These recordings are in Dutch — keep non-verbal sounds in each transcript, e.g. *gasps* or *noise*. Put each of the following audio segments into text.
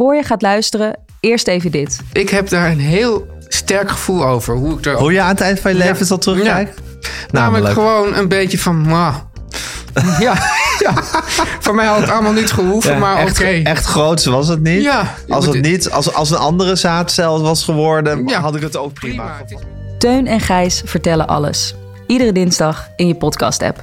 Voor je gaat luisteren, eerst even dit. Ik heb daar een heel sterk gevoel over. Hoe ik er Hoe je aan het eind van je Ja. leven zal terugkijken? Namelijk Namelijk. gewoon een beetje van... mwah. *laughs* ja, ja, voor mij had het allemaal niet gehoeven, Ja, maar oké. echt, echt groots was het niet. Ja, als, het niet als, als een andere zaadcel was geworden, Ja. had ik het ook prima. Prima. Het is- Teun en Gijs vertellen alles. Iedere dinsdag in je podcast-app.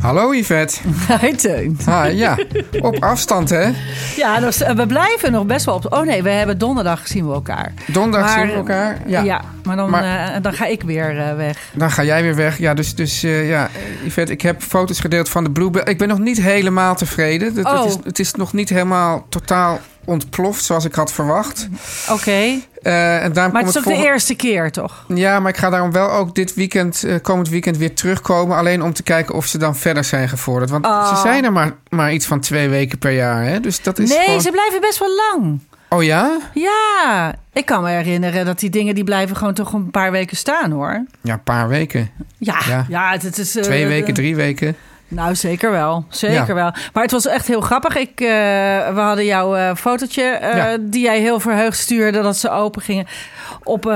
Hallo Yvette. Hi, Teun. Ah, ja, op afstand hè. Ja, dus, we blijven nog best wel op... Oh nee, we hebben donderdag zien we elkaar. Donderdag Maar- zien we elkaar. Ja, Ja. maar, dan, Maar- eh, dan ga ik weer eh, weg. Dan ga jij weer weg. Ja, dus, dus eh, ja, Yvette, ik heb foto's gedeeld van de Bluebell. Ik ben nog niet helemaal tevreden. Het, het Oh. is, het is nog niet helemaal totaal ontploft zoals ik had verwacht. Oké, Eh, en daarom maar het is ook de eerste keer, toch? Ja, maar ik ga daarom wel ook dit weekend, eh, komend weekend weer terugkomen. Alleen om te kijken of ze dan verder zijn gevorderd. Want Oh. ze zijn er maar, maar iets van twee weken per jaar. Hè? Dus dat is Nee, gewoon... ze blijven best wel lang. Oh ja? Ja, ik kan me herinneren dat die dingen die blijven gewoon toch een paar weken staan, hoor. Ja, een paar weken. Ja, Ja. ja. het, het is... eh, Twee weken, drie weken. Nou, zeker wel. Zeker Ja. wel. Maar het was echt heel grappig. Ik, eh, we hadden jouw eh, fotootje, eh, Ja. die jij heel verheugd stuurde dat ze open gingen, op,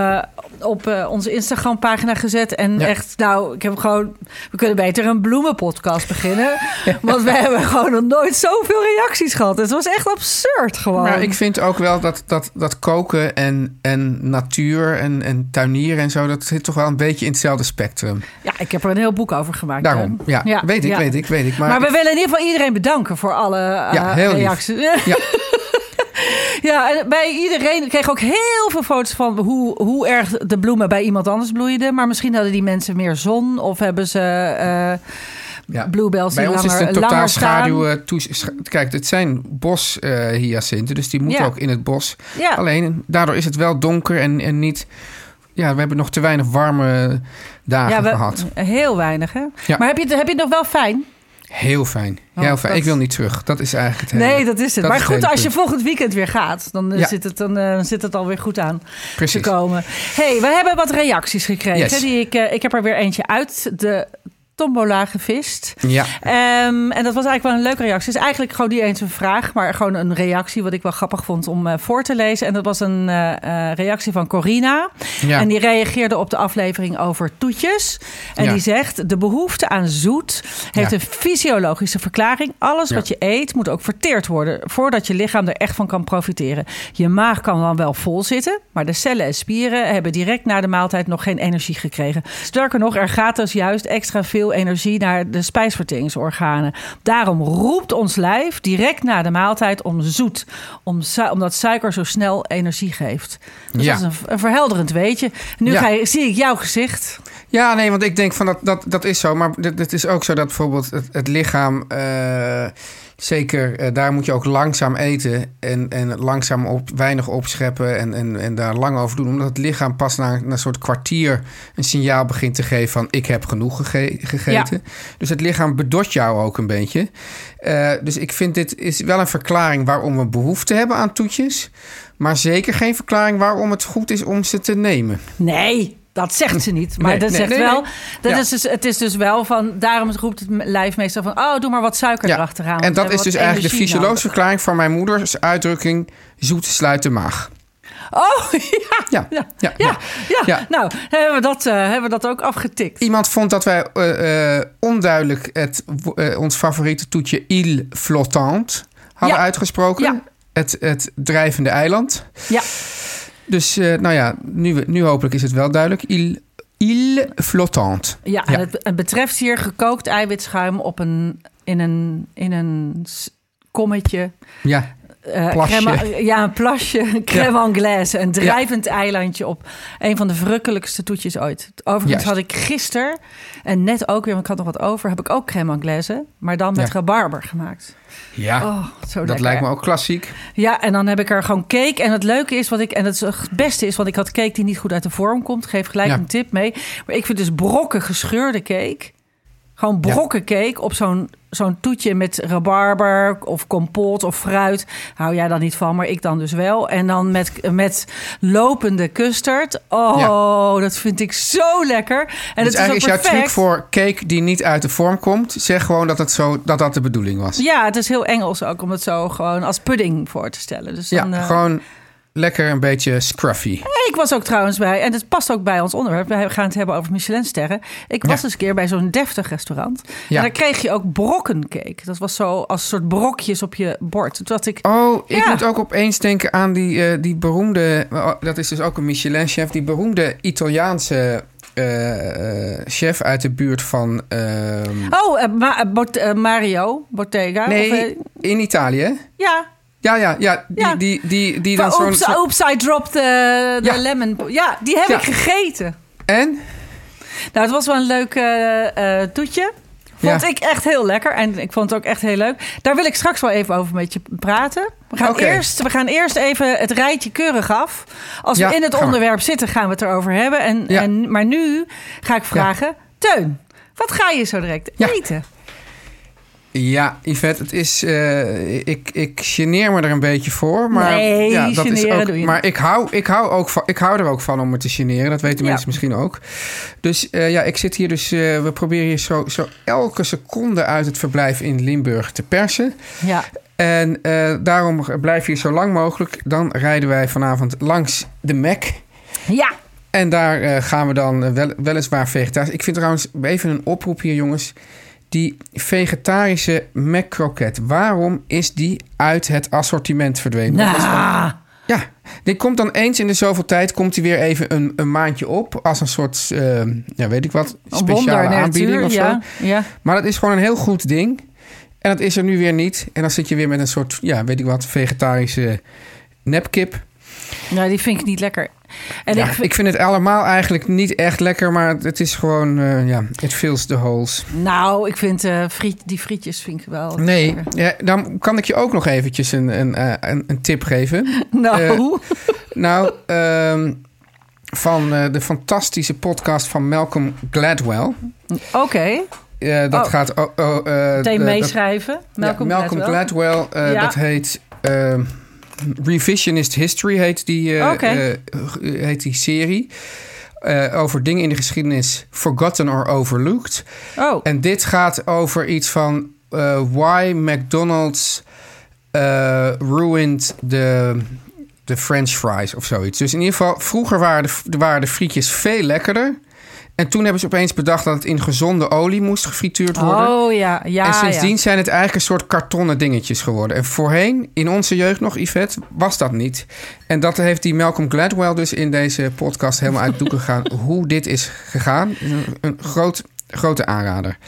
op onze Instagram-pagina gezet. En Ja. echt, nou, ik heb gewoon, we kunnen beter een bloemenpodcast beginnen. Want we hebben gewoon nog nooit zoveel reacties gehad. Het was echt absurd gewoon. Maar ik vind ook wel dat, dat, dat koken en, en natuur en, en tuinieren en zo... dat zit toch wel een beetje in hetzelfde spectrum. Ja, ik heb er een heel boek over gemaakt. Daarom, hè. ja. weet ik. Weet ik, weet ik. Maar, Maar, we ik- willen in ieder geval iedereen bedanken voor alle eh, Ja, heel lief. reacties. Ja. *laughs* Ja, en bij iedereen ik kreeg ook heel veel foto's van hoe, hoe erg de bloemen bij iemand anders bloeiden. Maar misschien hadden die mensen meer zon of hebben ze eh Ja. bluebells Bij ons langer, is het een totaal schaduw. eh, Kijk, het zijn bos eh hyacinten, dus die moeten Ja. ook in het bos. Ja. Alleen, daardoor is het wel donker en, en niet... Ja, we hebben nog te weinig warme dagen Ja, we- gehad. heel weinig hè. Ja. Maar heb je, het, heb je het nog wel fijn? Heel fijn. Heel Oh, fijn. dat- Ik wil niet terug. Dat is eigenlijk het hele... Nee, dat is het. maar is goed, als je volgend weekend weer gaat, dan, eh, Ja. zit, het, dan eh, zit het alweer goed aan Precies. te komen. hey, we hebben wat reacties gekregen. Yes. Die ik, eh, ik heb er weer eentje uit de tombola gevist. Ja. Ehm, en dat was eigenlijk wel een leuke reactie. Het is eigenlijk gewoon niet eens een vraag, maar gewoon een reactie... wat ik wel grappig vond om eh, voor te lezen. En dat was een eh, eh, reactie van Corina. Ja. En die reageerde op de aflevering over toetjes. En Ja. die zegt, de behoefte aan zoet heeft Ja. een fysiologische verklaring. Alles wat je eet moet ook verteerd worden... voordat je lichaam er echt van kan profiteren. Je maag kan dan wel vol zitten... maar de cellen en spieren hebben direct na de maaltijd nog geen energie gekregen. Sterker nog, er gaat dus juist extra veel energie naar de spijsverteringsorganen. Daarom roept ons lijf direct na de maaltijd om zoet. Om su- omdat suiker zo snel energie geeft. Dus Ja. dat is een, een verhelderend weetje. Nu Ja. ga je, zie ik jouw gezicht. Ja, nee, want ik denk van dat, dat, dat is zo. Maar het het is ook zo dat bijvoorbeeld het, het lichaam... eh, zeker, eh, daar moet je ook langzaam eten. En, en langzaam op, weinig opscheppen en, en, en daar lang over doen. Omdat het lichaam pas na, na een soort kwartier een signaal begint te geven van... ik heb genoeg gege- gegeten. Dus het lichaam bedot jou ook een beetje. Eh, dus ik vind dit is wel een verklaring waarom we behoefte hebben aan toetjes. Maar zeker geen verklaring waarom het goed is om ze te nemen. Nee, Dat zegt ze niet, maar Nee, dat nee, zegt nee, wel. Dat Ja. is dus, het is dus wel van. Daarom roept het lijf meestal van. Oh, doe maar wat suiker Ja. erachteraan. En dat is dus eigenlijk de fysiologische verklaring van mijn moeders uitdrukking... zoet sluit de maag. Oh, *laughs* ja. Ja, Ja, ja, ja. Nou, hebben we, dat, eh, hebben we dat ook afgetikt. Iemand vond dat wij eh, eh, onduidelijk het, ons favoriete toetje île flottante hadden uitgesproken. Ja. Het, het drijvende eiland. Ja. Dus eh, nou ja, nu, nu hopelijk is het wel duidelijk. Île flottante. Ja, en Het, het betreft hier gekookt eiwitschuim op een, in een, in een kommetje. Ja, eh, Plasje. crème- ja, een plasje, *laughs* crème anglaise. Een drijvend eilandje op een van de verrukkelijkste toetjes ooit. Overigens Juist. had ik gisteren, en net ook weer, want ik had nog wat over... heb ik ook crème anglaise, maar dan met Ja. rabarber gemaakt. ja. Oh, zo dat lekker. lijkt me ook klassiek. Ja, en dan heb ik er gewoon cake. En het leuke is, wat ik, en het, beste is, want ik had cake die niet goed uit de vorm komt. Geef gelijk een tip mee. Maar ik vind dus brokken gescheurde cake. Gewoon brokken cake op zo'n zo'n toetje met rabarber of kompot of fruit. Hou jij dan niet van, maar ik dan dus wel. En dan met, met lopende custard. Oh, dat vind ik zo lekker. En dus het is ook eigenlijk is jouw truc voor cake die niet uit de vorm komt. Zeg gewoon dat het zo, dat, dat de bedoeling was. Ja, het is heel Engels ook om het zo gewoon als pudding voor te stellen. Dus Ja, dan, eh, gewoon lekker een beetje scruffy. Ik was ook trouwens bij, en het past ook bij ons onderwerp. We gaan het hebben over Michelinsterren. Ik was Ja. eens een keer bij zo'n deftig restaurant. Ja. En daar kreeg je ook brokkencake. Dat was zo als soort brokjes op je bord. Toen dacht ik, Oh, ik Ja. moet ook opeens denken aan die, eh, die beroemde... oh, dat is dus ook een Michelin-chef. Die beroemde Italiaanse eh, eh, chef uit de buurt van... ehm, oh, Ma- Bot- Mario Bottega. Of, nee, in Italië. ja, Ja, ja, ja. Die, Ja. die, die, die dan zo'n... Oops, Oops, I dropped the, the Ja. lemon. Ja, die heb Ja. ik gegeten. En? Nou, het was wel een leuk eh, eh, toetje. Vond Ja. ik echt heel lekker. En ik vond het ook echt heel leuk. Daar wil ik straks wel even over met je praten. We gaan, eerst, we gaan eerst even het rijtje keurig af. Als Ja, we in het we. onderwerp zitten, gaan we het erover hebben. En, Ja. en, maar nu ga ik vragen... Teun, wat ga je zo direct Ja. eten? Ja, Yvette, het is... eh, ik, ik geneer me er een beetje voor. Maar, Nee, ja, dat is ook, doe je Maar ik hou, ik, hou ook van, ik hou er ook van om me te generen. Dat weten Ja. mensen misschien ook. Dus eh, ja, ik zit hier dus... eh, we proberen hier zo, zo elke seconde uit het verblijf in Limburg te persen. Ja, En daarom blijf je hier zo lang mogelijk. Dan rijden wij vanavond langs de Mac. ja. En daar gaan we dan wel, weliswaar vegetarisch. Ik vind trouwens even een oproep hier, jongens. Die vegetarische Mac croquette. Waarom is die uit het assortiment verdwenen? Gewoon- Nou, ja, die komt dan eens in de zoveel tijd... komt hij weer even een, een maandje op... als een soort, eh, ja, weet ik wat, speciale wonder, aanbieding natuur. of zo. Ja, ja. Maar dat is gewoon een heel goed ding. En dat is er nu weer niet. En dan zit je weer met een soort, ja, weet ik wat, vegetarische nepkip. Nou, die vind ik niet lekker. En ja, ik, ik, vind- vind het allemaal eigenlijk niet echt lekker, maar het is gewoon, eh, ja, it fills the holes. nou, ik vind eh, friet, die frietjes vind ik wel... Nee, ja, dan kan ik je ook nog eventjes een, een, eh, een, een tip geven. *laughs* Nou, Nou, ehm, van de fantastische podcast van Malcolm Gladwell. oké. Dat Oh. gaat... Oh, oh, meeschrijven. Malcolm, ja, Malcolm Gladwell. Gladwell. Ja. Dat heet eh, Revisionist History heet die, eh, Oké. eh, heet die serie. Eh, over dingen in de geschiedenis forgotten or overlooked. Oh, En dit gaat over iets van eh, why McDonald's eh, ruined the, the French fries of zoiets. Dus in ieder geval, vroeger waren de, waren de frietjes veel lekkerder. En toen hebben ze opeens bedacht dat het in gezonde olie moest gefrituurd worden. oh ja, ja, en sindsdien ja. zijn het eigenlijk een soort kartonnen dingetjes geworden. En voorheen, in onze jeugd nog, Yvette, was dat niet. En dat heeft die Malcolm Gladwell dus in deze podcast helemaal uit doeken gegaan. *laughs* hoe dit is gegaan. Een, een groot, grote aanrader.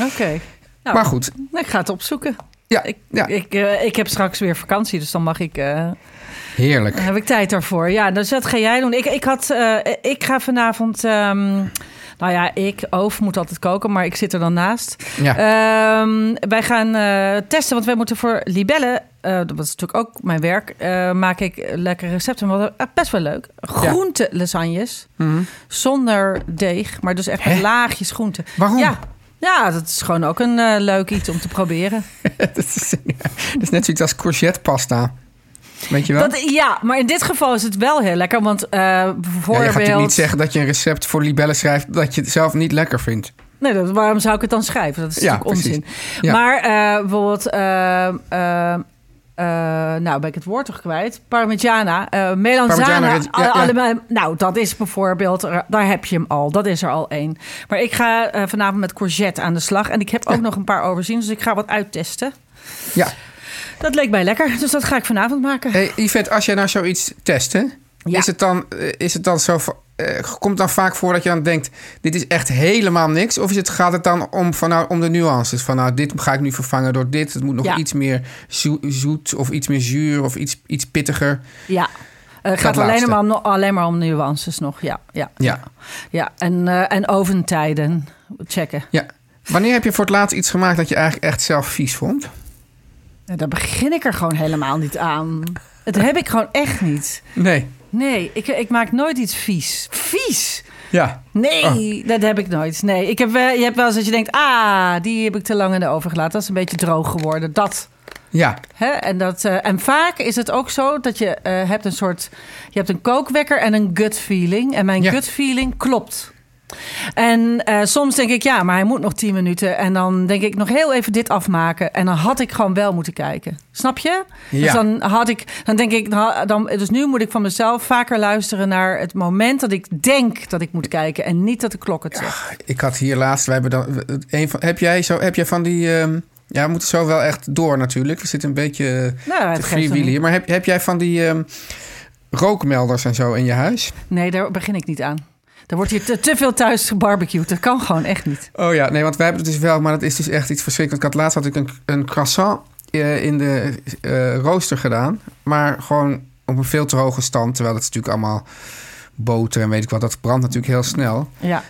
Oké. Nou, maar goed, ik ga het opzoeken. ja, Ik, ja ik, eh, ik heb straks weer vakantie, dus dan mag ik, eh, heerlijk. dan heb ik tijd daarvoor. Ja, dus dat ga jij doen. Ik, ik, had, eh, ik ga vanavond... ehm, nou ja, ik, Oof, moet altijd koken, maar ik zit er dan naast. Ja. Ehm, wij gaan eh, testen, want wij moeten voor Libelle... eh, dat is natuurlijk ook mijn werk, maak ik lekkere recepten. Eh, best wel leuk. Groente lasagnes, Mhm. zonder deeg, maar dus echt met laagjes groente. Waarom? Ja, ja, dat is gewoon ook een leuk iets om te proberen. *laughs* dat, is, ja, dat is net zoiets als courgette pasta. Weet je wel? Dat, ja, maar in dit geval is het wel heel lekker. Want eh Ja, je bijvoorbeeld... gaat natuurlijk niet zeggen dat je een recept voor libellen schrijft... dat je het zelf niet lekker vindt. Nee, dat, waarom zou ik het dan schrijven? Dat is Ja, natuurlijk precies. onzin. Ja. Maar eh, bijvoorbeeld... eh, nou, ben ik het woord toch kwijt? Parmigiana, eh melanzana. Parmigiana, ja, ja. allemaal- nou, dat is bijvoorbeeld... Daar heb je hem al. Dat is er al één. Maar ik ga vanavond met courgette aan de slag. En ik heb ook nog een paar overzien. Dus ik ga wat uittesten. Ja. Dat leek mij lekker. Dus dat ga ik vanavond maken. Hey, Yvette, als jij nou zoiets test, hè, Ja. is, het dan, eh, is het dan zo... eh, komt het dan vaak voor dat je dan denkt... dit is echt helemaal niks? Of is het, gaat het dan om, van, nou, om de nuances? Van nou, dit ga ik nu vervangen door dit. Het moet nog Ja. iets meer zoet, zoet of iets meer zuur... of iets, iets pittiger. Ja. Eh, Het gaat alleen maar, om, alleen maar om nuances nog. Ja, ja, Ja. ja. En, eh, en oventijden checken. ja. Wanneer heb je voor het laatst iets gemaakt... dat je eigenlijk echt zelf vies vond? Nou, daar begin ik er gewoon helemaal niet aan. Dat heb ik gewoon echt niet. Nee. Nee, ik, ik maak nooit iets vies. Vies? Ja. Nee, Oh. dat heb ik nooit. Nee, ik heb je hebt wel eens dat je denkt... ah, die heb ik te lang in de oven gelaten. Dat is een beetje droog geworden. Dat. Ja. Hè? En, dat, eh, en vaak is het ook zo dat je eh, hebt een soort... je hebt een kookwekker en een gut feeling. En mijn Ja. gut feeling klopt. En eh, soms denk ik, ja, maar hij moet nog 10 minuten. En dan denk ik nog heel even dit afmaken. En dan had ik gewoon wel moeten kijken. Snap je? Ja. Dus dan had ik, dan denk ik, dan, dus nu moet ik van mezelf vaker luisteren naar het moment dat ik denk dat ik moet kijken. En niet dat de klok het zegt. Ik had hier laatst... Wij hebben dan, een van, heb, jij zo, heb jij van die... ehm, ja, we moeten zo wel echt door natuurlijk. We zitten een beetje eh, Nou, het te hier. Maar heb, heb jij van die ehm, rookmelders en zo in je huis? Nee, daar begin ik niet aan. Er wordt hier te, te veel thuis gebarbecued. Dat kan gewoon echt niet. Oh ja, nee, want wij hebben het dus wel, maar dat is dus echt iets verschrikkelijks. Ik had laatst had ik een, een croissant eh, in de eh, rooster gedaan, maar gewoon op een veel te hoge stand, terwijl het natuurlijk allemaal boter en weet ik wat, dat brandt natuurlijk heel snel. Ja.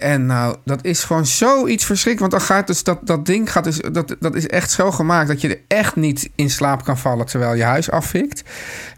En nou, dat is gewoon zoiets verschrikkelijk. Want dan gaat dus dat, dat ding gaat dus, dat, dat is echt zo gemaakt dat je er echt niet in slaap kan vallen terwijl je huis afvikt.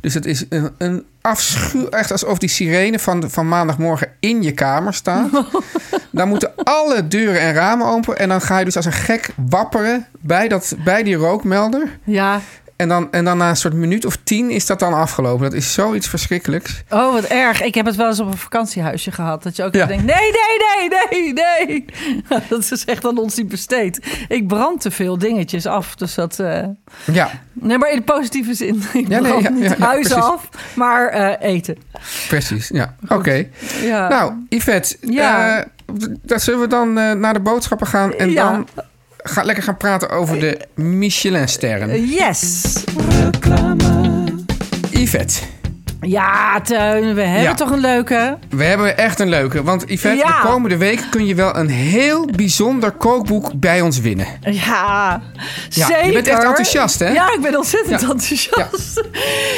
Dus het is een, een afschuw, echt alsof die sirene van, van maandagmorgen in je kamer staat. *laughs* dan moeten alle deuren en ramen open. En dan ga je dus als een gek wapperen bij, dat, bij die rookmelder. Ja. En dan, en dan na een soort minuut of tien is dat dan afgelopen. Dat is zoiets verschrikkelijks. Oh, wat erg. Ik heb het wel eens op een vakantiehuisje gehad. Dat je ook Ja. denkt, nee, nee, nee, nee, nee. *laughs* Dat is echt aan ons niet besteed. Ik brand te veel dingetjes af. Dus dat... eh, Ja, Nee, maar in de positieve zin. *laughs* Ik Ja, nee, brand ja, niet ja, huizen precies. af, maar eh, eten. precies. Ja, oké. Ja. Nou, Yvette, Ja. eh, zullen we dan naar de boodschappen gaan en dan ga, lekker gaan praten over de Michelin-sterren. Yes. Yvette, Ja, Teun, we hebben Ja. toch een leuke... we hebben echt een leuke. Want Yvette, Ja. de komende week kun je wel een heel bijzonder kookboek bij ons winnen. Ja, Ja, zeker. je bent echt enthousiast, hè? Ja, ik ben ontzettend Ja. enthousiast.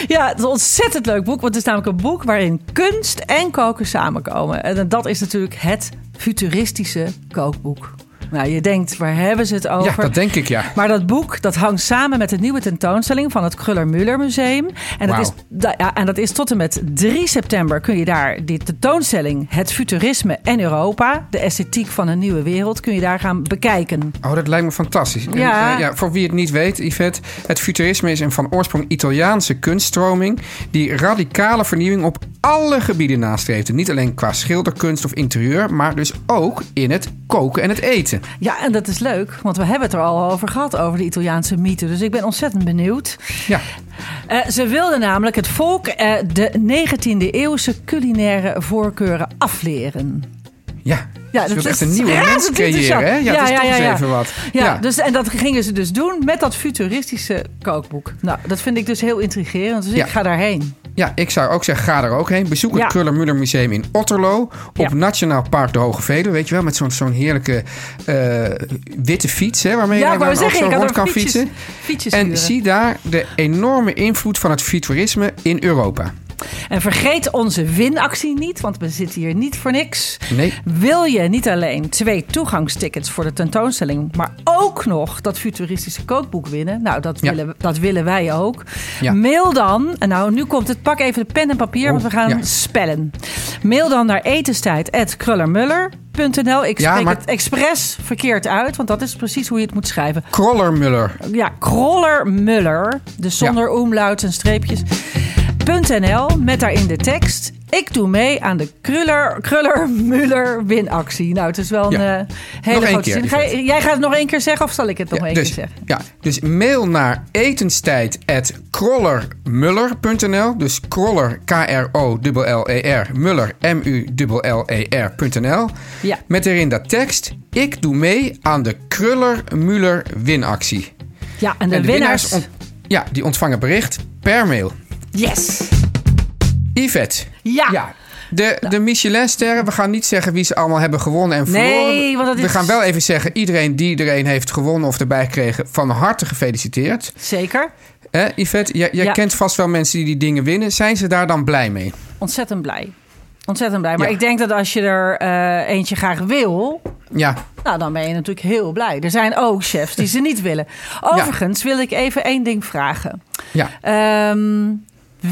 Ja. het is een ontzettend leuk boek. Want het is namelijk een boek waarin kunst en koken samenkomen. En dat is natuurlijk het futuristische kookboek. Nou, je denkt, waar hebben ze het over? Ja, dat denk ik, ja. Maar dat boek dat hangt samen met de nieuwe tentoonstelling van het Kruller-Müller Museum. En dat, is, ja, en dat is tot en met 3 september kun je daar die tentoonstelling Het Futurisme en Europa, de esthetiek van een nieuwe wereld, kun je daar gaan bekijken. Oh, dat lijkt me fantastisch. En, eh, ja, voor wie het niet weet, Yvette, het futurisme is een van oorsprong Italiaanse kunststroming die radicale vernieuwing op alle gebieden nastreeft. Niet alleen qua schilderkunst of interieur, maar dus ook in het koken en het eten. Ja, en dat is leuk, want we hebben het er al over gehad, over de Italiaanse mythe. Dus ik ben ontzettend benieuwd. Ja, Eh, ze wilden namelijk het volk eh, de 19e eeuwse culinaire voorkeuren afleren. Ja. Ja, Ze dat is echt een nieuwe mens creëren, hè? Ja, interessant. dat is Ja, toch ja, eens ja. even wat. Ja, Dus, en dat gingen ze dus doen met dat futuristische kookboek. Nou, dat vind ik dus heel intrigerend. Dus Ja. ik ga daarheen. Ja, ik zou ook zeggen, ga er ook heen. Bezoek het Ja. Kruller-Müller Museum in Otterlo. Op Ja. Nationaal Park de Hoge Veluwe. Weet je wel, met zo'n zo'n heerlijke eh, witte fiets. Hè, waarmee Ja, je dan ook zo rond kan fietsen. En zie daar de enorme invloed van het futurisme in Europa. En vergeet onze winactie niet, want we zitten hier niet voor niks. Nee. Wil je niet alleen twee toegangstickets voor de tentoonstelling, maar ook nog dat futuristische kookboek winnen? Nou, dat, Ja. willen, dat willen wij ook. Ja. Mail dan, en nou nu komt het, pak even de pen en papier, want we gaan ja. spellen. Mail dan naar etenstijd@krullermuller. krollermuller.nl. Ik spreek maar- het expres verkeerd uit, want dat is precies hoe je het moet schrijven. Krollermuller. Ja, krollermuller, dus zonder omlaut en streepjes. .nl met daarin de tekst. Ik doe mee aan de Kruller, Kruller Muller winactie. Nou, het is wel een Ja. eh, hele Nog grote zin. Ga je- jij gaat het nog één keer zeggen of zal ik het nog Ja, één dus, keer zeggen? ja, dus mail naar etenstijd.krollermuller.nl. Dus kroller, K-R-O-L-L-E-R, Muller, M-U-L-L-E-R.nl. Ja. Met erin dat tekst, ik doe mee aan de Kruller-Muller winactie. Ja, en de, En de winnaars... ja, die ontvangen bericht per mail. Yes! Yvette. Ja. Ja. De, de Michelin-sterren, we gaan niet zeggen wie ze allemaal hebben gewonnen en Nee, verloren. want dat We is- gaan wel even zeggen, iedereen die er een heeft gewonnen of erbij gekregen, van harte gefeliciteerd. Zeker. Hè, Yvette, jij, jij Ja. kent vast wel mensen die die dingen winnen. Zijn ze daar dan blij mee? Ontzettend blij. Ontzettend blij. Maar Ja. ik denk dat als je er eh, eentje graag wil... Ja, Nou, dan ben je natuurlijk heel blij. Er zijn ook chefs die ze niet willen. Overigens wil ik even één ding vragen. ja, Ehm,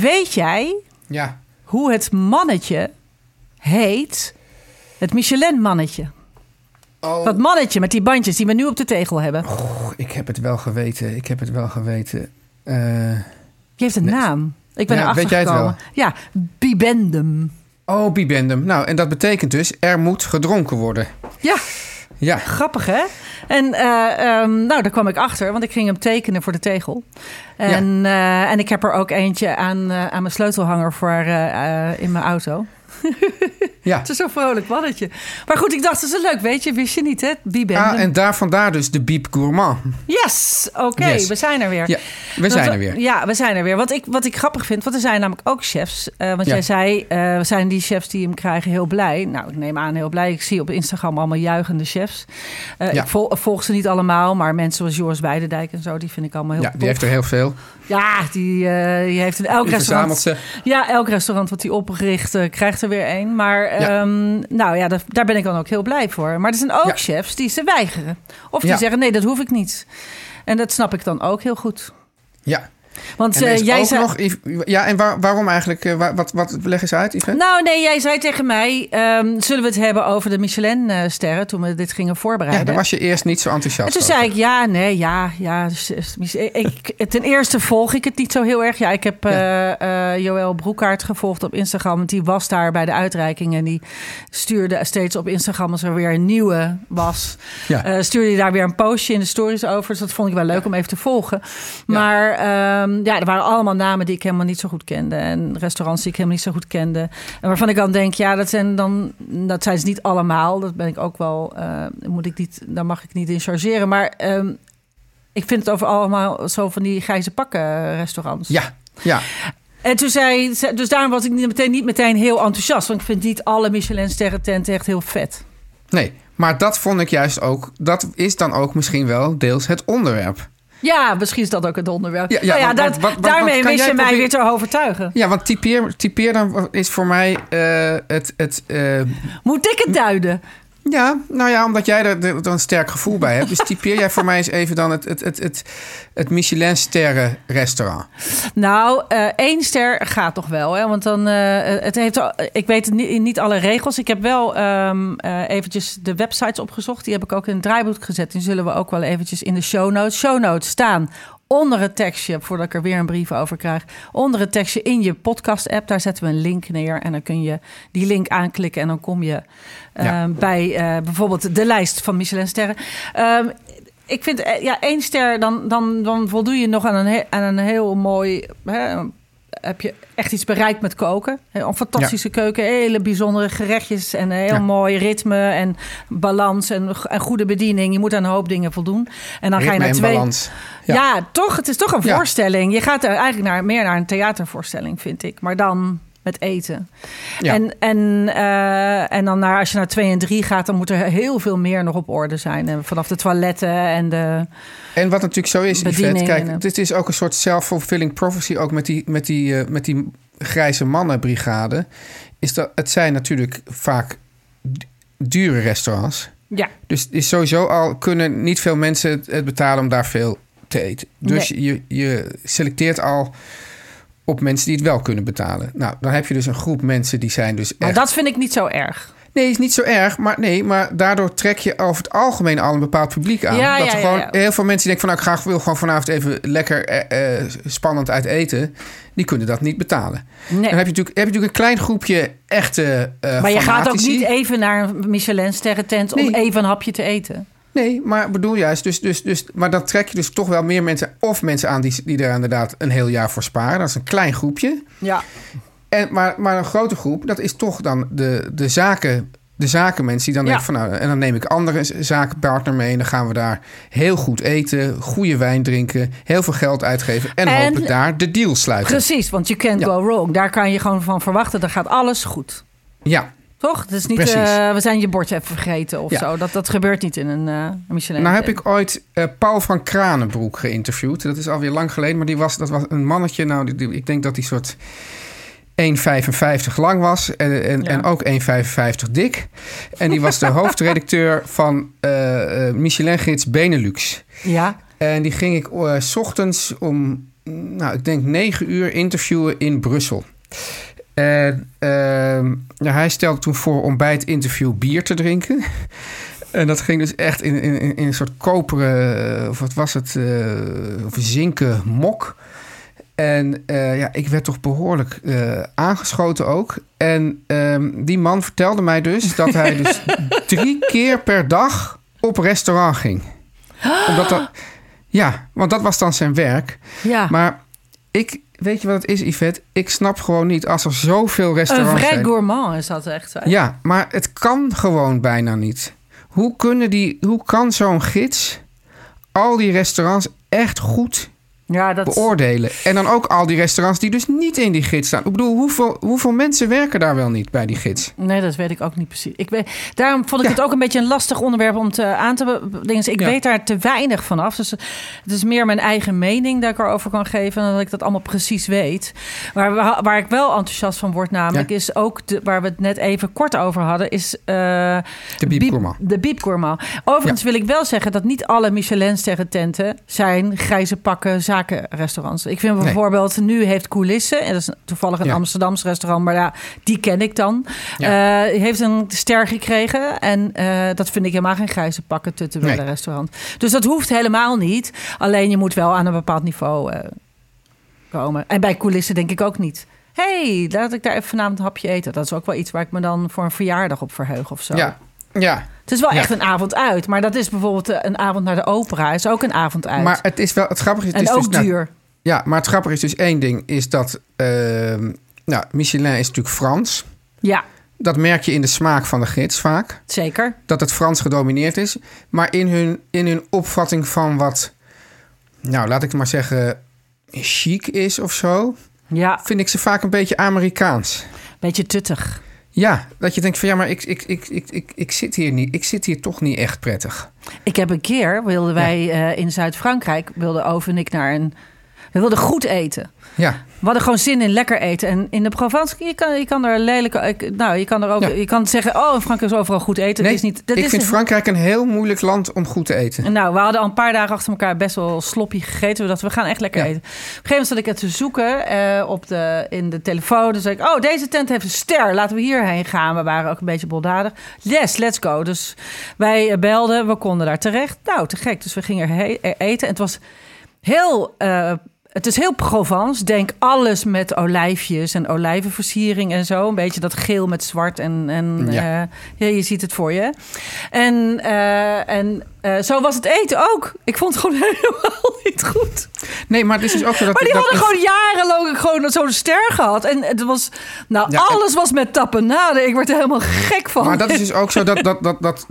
weet jij ja. hoe het mannetje heet? Het Michelin-mannetje. Oh, Dat mannetje met die bandjes die we nu op de tegel hebben. ik heb het wel geweten. Ik heb het wel geweten. Eh, Die heeft een naam. Ik ben Ja, erachter weet jij het gekomen. Ja, Bibendum. oh, bibendum. Nou, en dat betekent dus, er moet gedronken worden. Ja, Ja, grappig hè? En eh, ehm, nou, daar kwam ik achter, want ik ging hem tekenen voor de tegel. En, eh, en ik heb er ook eentje aan, eh, aan mijn sleutelhanger voor in mijn auto. *laughs* ja. Het is zo'n vrolijk mannetje. Maar goed, ik dacht, dat is leuk, weet je, wist je niet, hè? Bibendum. Ah, en daar vandaar dus de biep gourmand. Yes, oké, Yes. we zijn er weer. Ja, we zijn we- er weer. Ja, we zijn er weer. Wat ik, wat ik grappig vind, want er zijn namelijk ook chefs. eh, want Ja. jij zei, eh, zijn die chefs die hem krijgen heel blij? Nou, ik neem aan heel blij. Ik zie op Instagram allemaal juichende chefs. Ja. Ik vol- volg ze niet allemaal, maar mensen zoals Joris Weidendijk en zo, die vind ik allemaal heel Ja, tof. die heeft er heel veel. Ja, die, die heeft in elk Die restaurant... Ja, elk restaurant wat hij opgericht krijgt er weer een. Maar Ja. ehm, nou ja, dat- daar ben ik dan ook heel blij voor. Maar er zijn ook Ja. chefs die ze weigeren. Of die zeggen, nee, dat hoef ik niet. En dat snap ik dan ook heel goed. Ja. Want En is jij zei... nog... Ja, en waar- waarom eigenlijk? eh, wa- wat, wat, leg eens uit, Yvette. Nou, nee, jij zei tegen mij: ehm, zullen we het hebben over de Michelin-sterren toen we dit gingen ja, voorbereiden? daar was je eerst niet zo en enthousiast toen over. zei ik: ja, nee, ja, ja. dus, dus, ik, ten eerste volg ik het niet zo heel erg. Ja, ik heb eh, eh, Joël Broekaart gevolgd op Instagram. Want die was daar bij de uitreiking. En die stuurde steeds op Instagram als er weer een nieuwe was. Ja. stuurde hij daar weer een postje in de stories over. Dus dat vond ik wel leuk om even te volgen. Maar ja, er waren allemaal namen die ik helemaal niet zo goed kende. En restaurants die ik helemaal niet zo goed kende. En waarvan ik dan denk, ja, dat zijn dan... Dat zijn ze niet allemaal. Dat ben ik ook wel... eh, moet ik niet, daar mag ik niet in chargeren. Maar ehm, ik vind het over allemaal zo van die grijze pakken restaurants. Ja, ja. En toen zei... ze- Dus daarom was ik niet meteen, niet meteen heel enthousiast. Want ik vind niet alle Michelin-sterren tenten echt heel vet. Nee, maar dat vond ik juist ook... Dat is dan ook misschien wel deels het onderwerp. Ja, misschien is dat ook het onderwerp. Ja, ja, Nou ja, dat, daarmee wist je mij proberen- weer te overtuigen. Ja, want typeer, typeer dan is voor mij eh, het... het eh, Moet ik het duiden? Ja, nou ja, omdat jij er, er een sterk gevoel bij hebt. Dus typeer jij voor mij eens even dan het, het, het, het, het Michelin-sterren restaurant. Nou, eh, één ster gaat toch wel, hè? Want dan, eh, het heeft, ik weet niet, niet alle regels. Ik heb wel eh, eventjes de websites opgezocht. Die heb ik ook in het draaiboek gezet. Die zullen we ook wel eventjes in de show notes. Show notes staan onder het tekstje, voordat ik er weer een brief over krijg. Onder het tekstje in je podcast-app, daar zetten we een link neer. En dan kun je die link aanklikken en dan kom je eh, Ja. bij eh, bijvoorbeeld de lijst van Michelin-sterren. Ehm, ik vind, eh, ja, één ster, dan, dan, dan voldoe je nog aan een, he- aan een heel mooi... Hè, heb je echt iets bereikt met koken. Een fantastische keuken, hele bijzondere gerechtjes... en een heel Ja. mooi ritme en balans en, en goede bediening. Je moet aan een hoop dingen voldoen. En dan ga je naar twee... balans. Ja. Ja. toch? Het is toch een voorstelling. Je gaat er eigenlijk naar, meer naar een theatervoorstelling, vind ik. Maar dan met eten. Ja. En, en, eh, en dan naar, als je naar twee en drie gaat... dan moet er heel veel meer nog op orde zijn. En vanaf de toiletten en de... En wat natuurlijk zo is, Yvette, en, kijk, dit is ook een soort self-fulfilling prophecy, ook met die, met die, eh, met die grijze mannenbrigade. Is dat, het zijn natuurlijk vaak dure restaurants. Ja, Dus is sowieso al kunnen niet veel mensen het, het betalen om daar veel te eten. Dus je, je selecteert al op mensen die het wel kunnen betalen. Nou, dan heb je dus een groep mensen die zijn dus maar echt... dat vind ik niet zo erg. Nee, is niet zo erg. Maar, nee, maar daardoor trek je over het algemeen al een bepaald publiek aan. Ja, dat ja, er gewoon ja. heel veel mensen die denken van... nou, ik graag wil gewoon vanavond even lekker eh, eh, spannend uit eten. Die kunnen dat niet betalen. Nee. Dan heb je natuurlijk, heb je natuurlijk een klein groepje echte eh Maar je gaat ook niet even naar een Michelin-sterrentent om Nee. even een hapje te eten. Nee, maar bedoel juist, dus, dus, dus, maar dan trek je dus toch wel meer mensen... of mensen aan die, die er inderdaad een heel jaar voor sparen. Dat is een klein groepje. Ja. En, maar, maar een grote groep, dat is toch dan de, de, zaken, de zakenmensen die dan Ja. denken van... nou, en dan neem ik andere zakenpartner mee... en dan gaan we daar heel goed eten, goede wijn drinken... heel veel geld uitgeven en, En- hopelijk daar de deal sluiten. Precies, want you can't Ja. go wrong. Daar kan je gewoon van verwachten, dan gaat alles goed. Ja, Toch? Het is niet, eh, we zijn je bord even vergeten of Ja. zo. Dat, dat gebeurt niet in een eh Michelin. nou heb ik ooit eh, Paul van Kranenbroek geïnterviewd. Dat is alweer lang geleden, maar die was, dat was een mannetje. Nou, die, die- ik denk dat hij soort 1,55 lang was en, en, Ja. en ook 1,55 dik. En die was de *laughs* hoofdredacteur van Michelin-gids Benelux. Ja, En die ging ik s ochtends om, nou, ik denk 9 uur interviewen in Brussel. En ehm, ja, hij stelde toen voor om bij het interview bier te drinken. *laughs* En dat ging dus echt in, in, in een soort koperen, eh, of wat was het, eh, of zinken mok. En eh, ja, ik werd toch behoorlijk eh, aangeschoten ook. En ehm, die man vertelde mij dus dat *laughs* hij dus drie keer per dag op restaurant ging. *gasps* Omdat dat, ja, want dat was dan zijn werk. ja. Maar ik, weet je wat het is, Yvette? Ik snap gewoon niet als er zoveel een restaurants zijn. gourmand is dat echt. hè? Ja, maar het kan gewoon bijna niet. Hoe, kunnen die, hoe kan zo'n gids al die restaurants echt goed ja dat, beoordelen? En dan ook al die restaurants die dus niet in die gids staan. Ik bedoel, hoeveel, hoeveel mensen werken daar wel niet bij die gids? Nee, dat weet ik ook niet precies. Ik weet, daarom vond ik Ja. het ook een beetje een lastig onderwerp om te, aan te dingen. Ik Ja. weet daar te weinig van af. Dus het is meer mijn eigen mening dat ik erover kan geven... dan dat ik dat allemaal precies weet. Maar waar, waar ik wel enthousiast van word namelijk... Ja. is ook, de, waar we het net even kort over hadden... is eh, De Biep Gourmand. De. Overigens wil ik wel zeggen dat niet alle Michelin-sterren tenten... zijn grijze pakken zakenrestaurants. Ik vind Nee. bijvoorbeeld, nu heeft Coulisse... en dat is toevallig een Ja. Amsterdamse restaurant... maar ja, die ken ik dan... Ja. Eh, heeft een ster gekregen. En eh, dat vind ik helemaal geen grijze pakken tutuwelle Nee. restaurant. Dus dat hoeft helemaal niet. Alleen je moet wel aan een bepaald niveau eh, komen. En bij coulissen denk ik ook niet. hey, laat ik daar even vanavond een hapje eten. Dat is ook wel iets waar ik me dan voor een verjaardag op verheug of zo. Ja, ja. Het is wel Ja. echt een avond uit. Maar dat is bijvoorbeeld eh, een avond naar de opera. Is ook een avond uit. Maar het is wel, het grappige is... het en is ook dus, nou, duur. Ja, maar het grappige is dus één ding, is dat... ehm, nou, Michelin is natuurlijk Frans. Ja, Dat merk je in de smaak van de gids vaak. zeker. Dat het Frans gedomineerd is. Maar in hun, in hun opvatting van wat... Nou, laat ik maar zeggen... chic is of zo... Ja, vind ik ze vaak een beetje Amerikaans. beetje tuttig. Ja, dat je denkt van ja, maar ik, ik, ik, ik, ik, ik, zit, hier niet, ik zit hier toch niet echt prettig. Ik heb een keer, wilden wij eh, in Zuid-Frankrijk, wilden Ove en ik naar een... We wilden goed eten. Ja, We hadden gewoon zin in lekker eten. En in de Provence, je kan, je kan er lelijke... Nou, je kan er ook... Ja. Je kan zeggen, oh, in Frankrijk is overal goed eten. nee, dat is niet, dat ik is vind een- Frankrijk een heel moeilijk land om goed te eten. Nou, we hadden al een paar dagen achter elkaar best wel sloppy gegeten. We dachten, we gaan echt lekker Ja. eten. Op een gegeven moment zat ik het te zoeken eh, op de, in de telefoon. Dus zei ik, oh, deze tent heeft een ster. Laten we hierheen gaan. We waren ook een beetje boldadig. Yes, let's go. Dus wij eh, belden. We konden daar terecht. Nou, te gek. Dus we gingen er er eten. En het was heel... eh, het is heel Provence. Denk alles met olijfjes en olijvenversiering en zo. Een beetje dat geel met zwart. En, en Ja. eh, ja, je ziet het voor je. En, eh, en eh, zo was het eten ook. Ik vond het gewoon *laughs* helemaal niet goed. Nee, maar het is dus ook zo dat... Maar die dat hadden gewoon jarenlang gewoon zo'n ster gehad. En het was, nou, Ja, en- alles was met tapenade. Ik werd er helemaal gek van. Maar dat is dus ook zo dat, dat, dat, dat,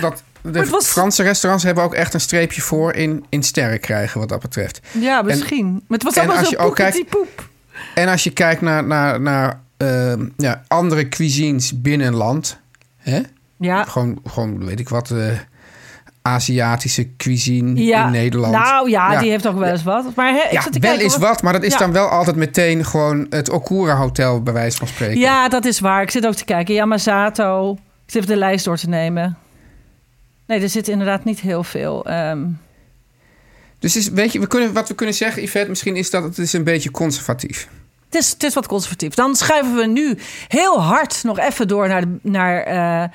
dat de was- Franse restaurants hebben ook echt een streepje voor in, in sterren krijgen wat dat betreft. Ja, misschien. maar het was allemaal zo kijkt- poep. En als je kijkt naar, naar, naar ehm, ja, andere cuisines binnen een land, hè? Ja, Gewoon, gewoon, weet ik wat, eh, Aziatische cuisine ja. in Nederland. Nou ja, Ja. die heeft ook wel eens wat. Maar ja, wel kijken is wat, maar dat is Ja. dan wel altijd meteen gewoon het Okura Hotel, bij wijze van spreken. Ja, dat is waar. Ik zit ook te kijken. Yamazato. Ik zit even de lijst door te nemen. Nee, er zit inderdaad niet heel veel. Ehm, Dus is, weet je, we kunnen, wat we kunnen zeggen, Yvette, misschien is dat het is een beetje conservatief. Het is, het is wat conservatief. Dan schuiven we nu heel hard nog even door naar de, naar, eh,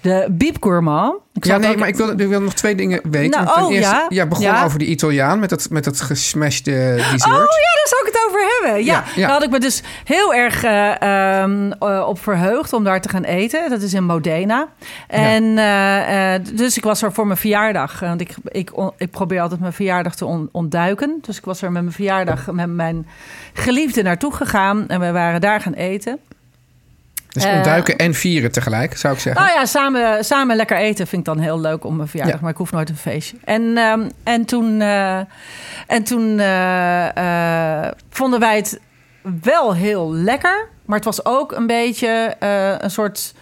de Biep Gourmand. Ik Ja, nee, ook- maar ik wil, ik wil nog twee dingen weten. Nou, oh, eerste, ja. begon Ja. over die Italiaan met dat, met dat gesmashed eh, dessert. Oh ja, daar zou ik het over hebben. Ja, Ja, ja. daar had ik me dus heel erg eh, ehm, eh, op verheugd om daar te gaan eten. Dat is in Modena. En eh, dus ik was er voor mijn verjaardag. Want ik, ik, ik probeer altijd mijn verjaardag te on- ontduiken. Dus ik was er met mijn verjaardag met mijn geliefde naartoe gegaan. En we waren daar gaan eten. Dus eh, ontduiken en vieren tegelijk, zou ik zeggen. Nou ja, samen, samen lekker eten vind ik dan heel leuk om mijn verjaardag. Ja. Maar ik hoef nooit een feestje. En, ehm, en toen, eh, en toen eh, eh, vonden wij het wel heel lekker. Maar het was ook een beetje eh, een soort...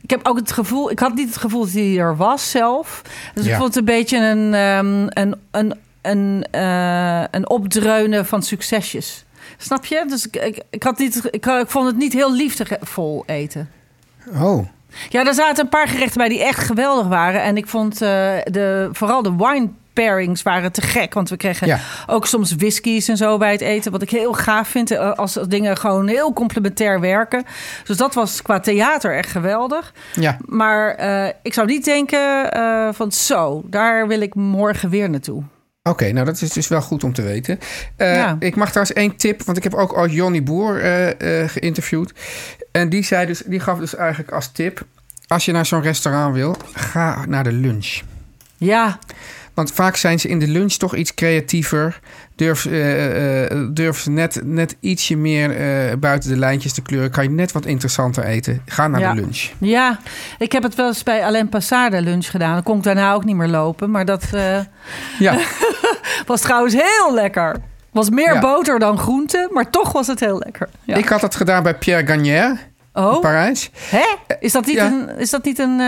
Ik heb ook het gevoel... Ik had niet het gevoel dat hij er was zelf. Dus ik vond het een beetje een, ehm, een, een, een, eh, een opdreunen van succesjes. Snap je? Dus ik, ik, ik, had niet, ik, ik vond het niet heel liefdevol eten. Oh, Ja, er zaten een paar gerechten bij die echt geweldig waren. En ik vond eh, de, vooral de wine pairings waren te gek. Want we kregen Ja. ook soms whiskies en zo bij het eten. Wat ik heel gaaf vind eh, als dingen gewoon heel complementair werken. Dus dat was qua theater echt geweldig. ja. Maar eh, ik zou niet denken eh, van zo, daar wil ik morgen weer naartoe. Oké, nou dat is dus wel goed om te weten. Eh, Ja. Ik mag trouwens één tip, want ik heb ook al Johnny Boer eh, eh, geïnterviewd. En die, zei dus, die gaf dus eigenlijk als tip... als je naar zo'n restaurant wil, ga naar de lunch. Ja, Want vaak zijn ze in de lunch toch iets creatiever. Durf, eh, durf net, net ietsje meer buiten de lijntjes te kleuren. Kan je net wat interessanter eten. Ga naar Ja. de lunch. ja, ik heb het wel eens bij Alain Passade lunch gedaan. Dan kon ik daarna ook niet meer lopen. Maar dat Ja, *laughs* was trouwens heel lekker. Was meer Ja. boter dan groente, maar toch was het heel lekker. Ja. ik had het gedaan bij Pierre Gagnère in oh, Parijs. hè? Is dat niet Ja. een, is dat niet een,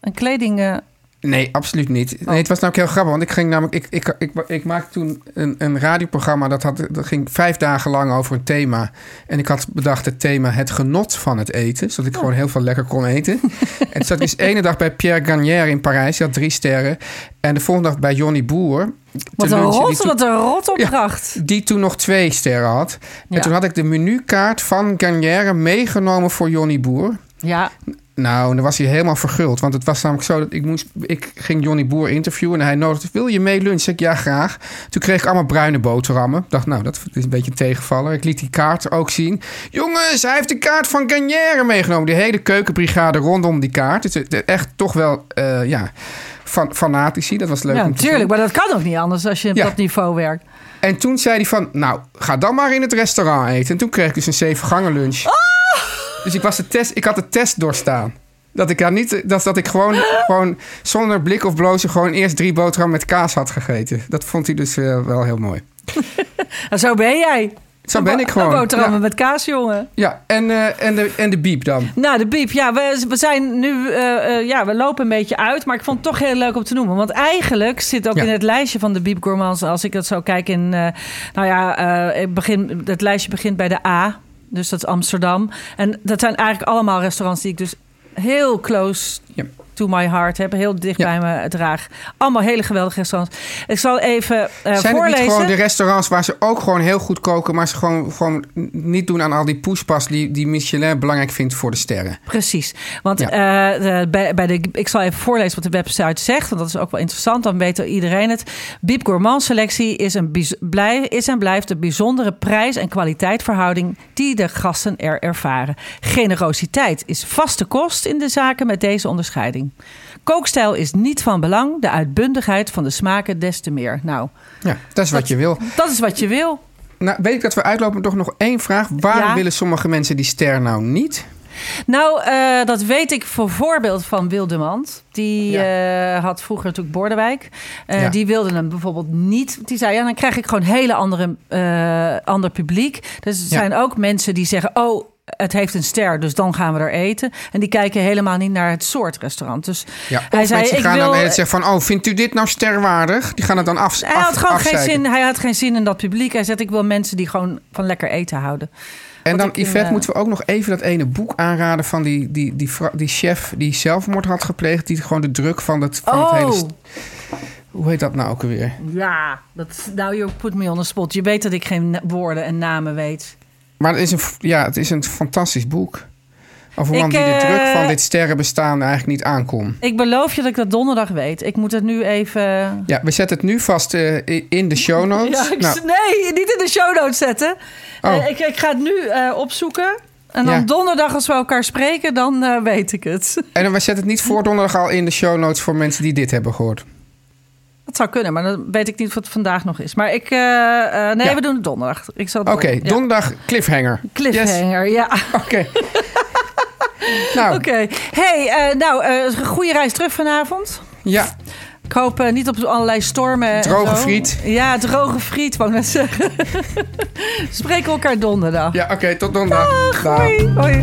een kleding... Nee, absoluut niet. Nee, het was namelijk heel grappig. Want ik ging namelijk. Ik, ik, ik, ik maakte toen een, een radioprogramma. Dat, had, dat ging vijf dagen lang over een thema. En ik had bedacht het thema het genot van het eten. Zodat ik gewoon heel veel lekker kon eten. *laughs* en toen zat ik dus de ene dag bij Pierre Gagnère in Parijs. Die had drie sterren. En de volgende dag bij Johnny Boer. wat een rot, toen- wat een rot opdracht. die toen nog twee sterren had. En Ja. toen had ik de menukaart van Gagnère meegenomen voor Johnny Boer. Ja, Nou, dan was hij helemaal verguld. Want het was namelijk zo dat ik moest... Ik ging Johnny Boer interviewen en hij nodigde... Wil je mee lunchen? Ik, ja, graag. Toen kreeg ik allemaal bruine boterhammen. Ik dacht, nou, dat is een beetje een tegenvaller. Ik liet die kaart ook zien. Jongens, hij heeft de kaart van Gagnère meegenomen. Die hele keukenbrigade rondom die kaart. Het is echt toch wel, eh, ja, fan, fanatici. Dat was leuk ja om te natuurlijk. Maar dat kan ook niet anders als je op Ja. dat niveau werkt. En toen zei hij van, nou, ga dan maar in het restaurant eten. En toen kreeg ik dus een zeven gangen lunch. Dus ik, was de test, ik had de test doorstaan. Dat ik, daar niet, dat, dat ik gewoon, gewoon zonder blik of blozen... gewoon eerst drie boterhammen met kaas had gegeten. Dat vond hij dus eh, wel heel mooi. *laughs* Zo ben jij. Zo ben ik gewoon. boterhammen Ja, met kaas, jongen. ja. En, eh, en, de, en de biep dan. Nou, de biep. Ja, we, we zijn nu... eh, ja, we lopen een beetje uit. Maar ik vond het toch heel leuk om te noemen. Want eigenlijk zit ook Ja. in het lijstje van de biep gourmands... als ik dat zo kijk in... nou ja, begin, het lijstje begint bij de A. Dus dat is Amsterdam. En dat zijn eigenlijk allemaal restaurants die ik dus heel close. To my heart heb. Heel dicht Ja. bij me draag. Allemaal hele geweldige restaurants. Ik zal even eh, Zijn voorlezen. niet gewoon de restaurants waar ze ook gewoon heel goed koken... maar ze gewoon, gewoon niet doen aan al die poespas... die, die Michelin belangrijk vindt voor de sterren? Precies. Want Ja. eh, de- bij, bij de, ik zal even voorlezen wat de website zegt. Want dat is ook wel interessant. Dan weet iedereen het. Bib Gourmand Selectie is, een, blij, is en blijft een bijzondere prijs- en kwaliteitverhouding... die de gasten er ervaren. Generositeit is vaste kost in de zaken met deze onderscheiding. Kookstijl is niet van belang. De uitbundigheid van de smaken des te meer. Nou, Ja, dat is wat je wil. dat is wat je wil. Nou, weet ik dat we uitlopen. Toch nog één vraag. Waarom Ja. willen sommige mensen die ster nou niet? Nou, eh, dat weet ik voor voorbeeld van Wildemand. Die eh, had vroeger natuurlijk Bordewijk. Eh, Ja. Die wilde hem bijvoorbeeld niet. Die zei, ja, dan krijg ik gewoon hele andere, ander publiek. Dus er Ja. zijn ook mensen die zeggen, oh... Het heeft een ster, dus dan gaan we er eten. En die kijken helemaal niet naar het soort restaurant. Dus Ja, hij zei, ik gaan wil... dan zeggen van... oh, vindt u dit nou sterwaardig? Die gaan het dan af, Hij had af- gewoon geen zin. Hij had geen zin in dat publiek. Hij zegt: ik wil mensen die gewoon van lekker eten houden. En Wat dan, ik in, Yvette, eh, moeten we ook nog even dat ene boek aanraden... van die, die, die, die chef die zelfmoord had gepleegd... die gewoon de druk van het, van het hele... Oh, Hoe heet dat nou ook alweer? ja. Dat, nou, je put me on the spot. Je weet dat ik geen woorden en namen weet. Maar het is, een, ja, het is een fantastisch boek. Over een man die de eh, druk van dit sterrenbestaan eigenlijk niet aankon. Ik beloof je dat ik dat donderdag weet. Ik moet het nu even... Ja, we zetten het nu vast eh, in de show *laughs* notes. Ja, ik- Nou, Nee, niet in de show notes zetten. Oh. Eh, ik, ik ga het nu eh, opzoeken. En dan Ja. donderdag als we elkaar spreken, dan eh, weet ik het. en we zetten het niet voor *laughs* donderdag al in de show notes voor mensen die dit hebben gehoord. Dat zou kunnen, maar dan weet ik niet of het vandaag nog is. Maar ik... eh, eh, nee, Ja. we doen het donderdag. Ik zal het Oké, ja. donderdag cliffhanger. Cliffhanger, ja. Oké. *laughs* nou, Oké. Hey, eh, nou, goede reis terug vanavond. ja. Ik hoop niet op allerlei stormen. en Droge friet. Ja, droge friet, wou net zeggen. *laughs* Spreken elkaar donderdag. Ja, oké, tot donderdag. Dag. Hoi. Hoi.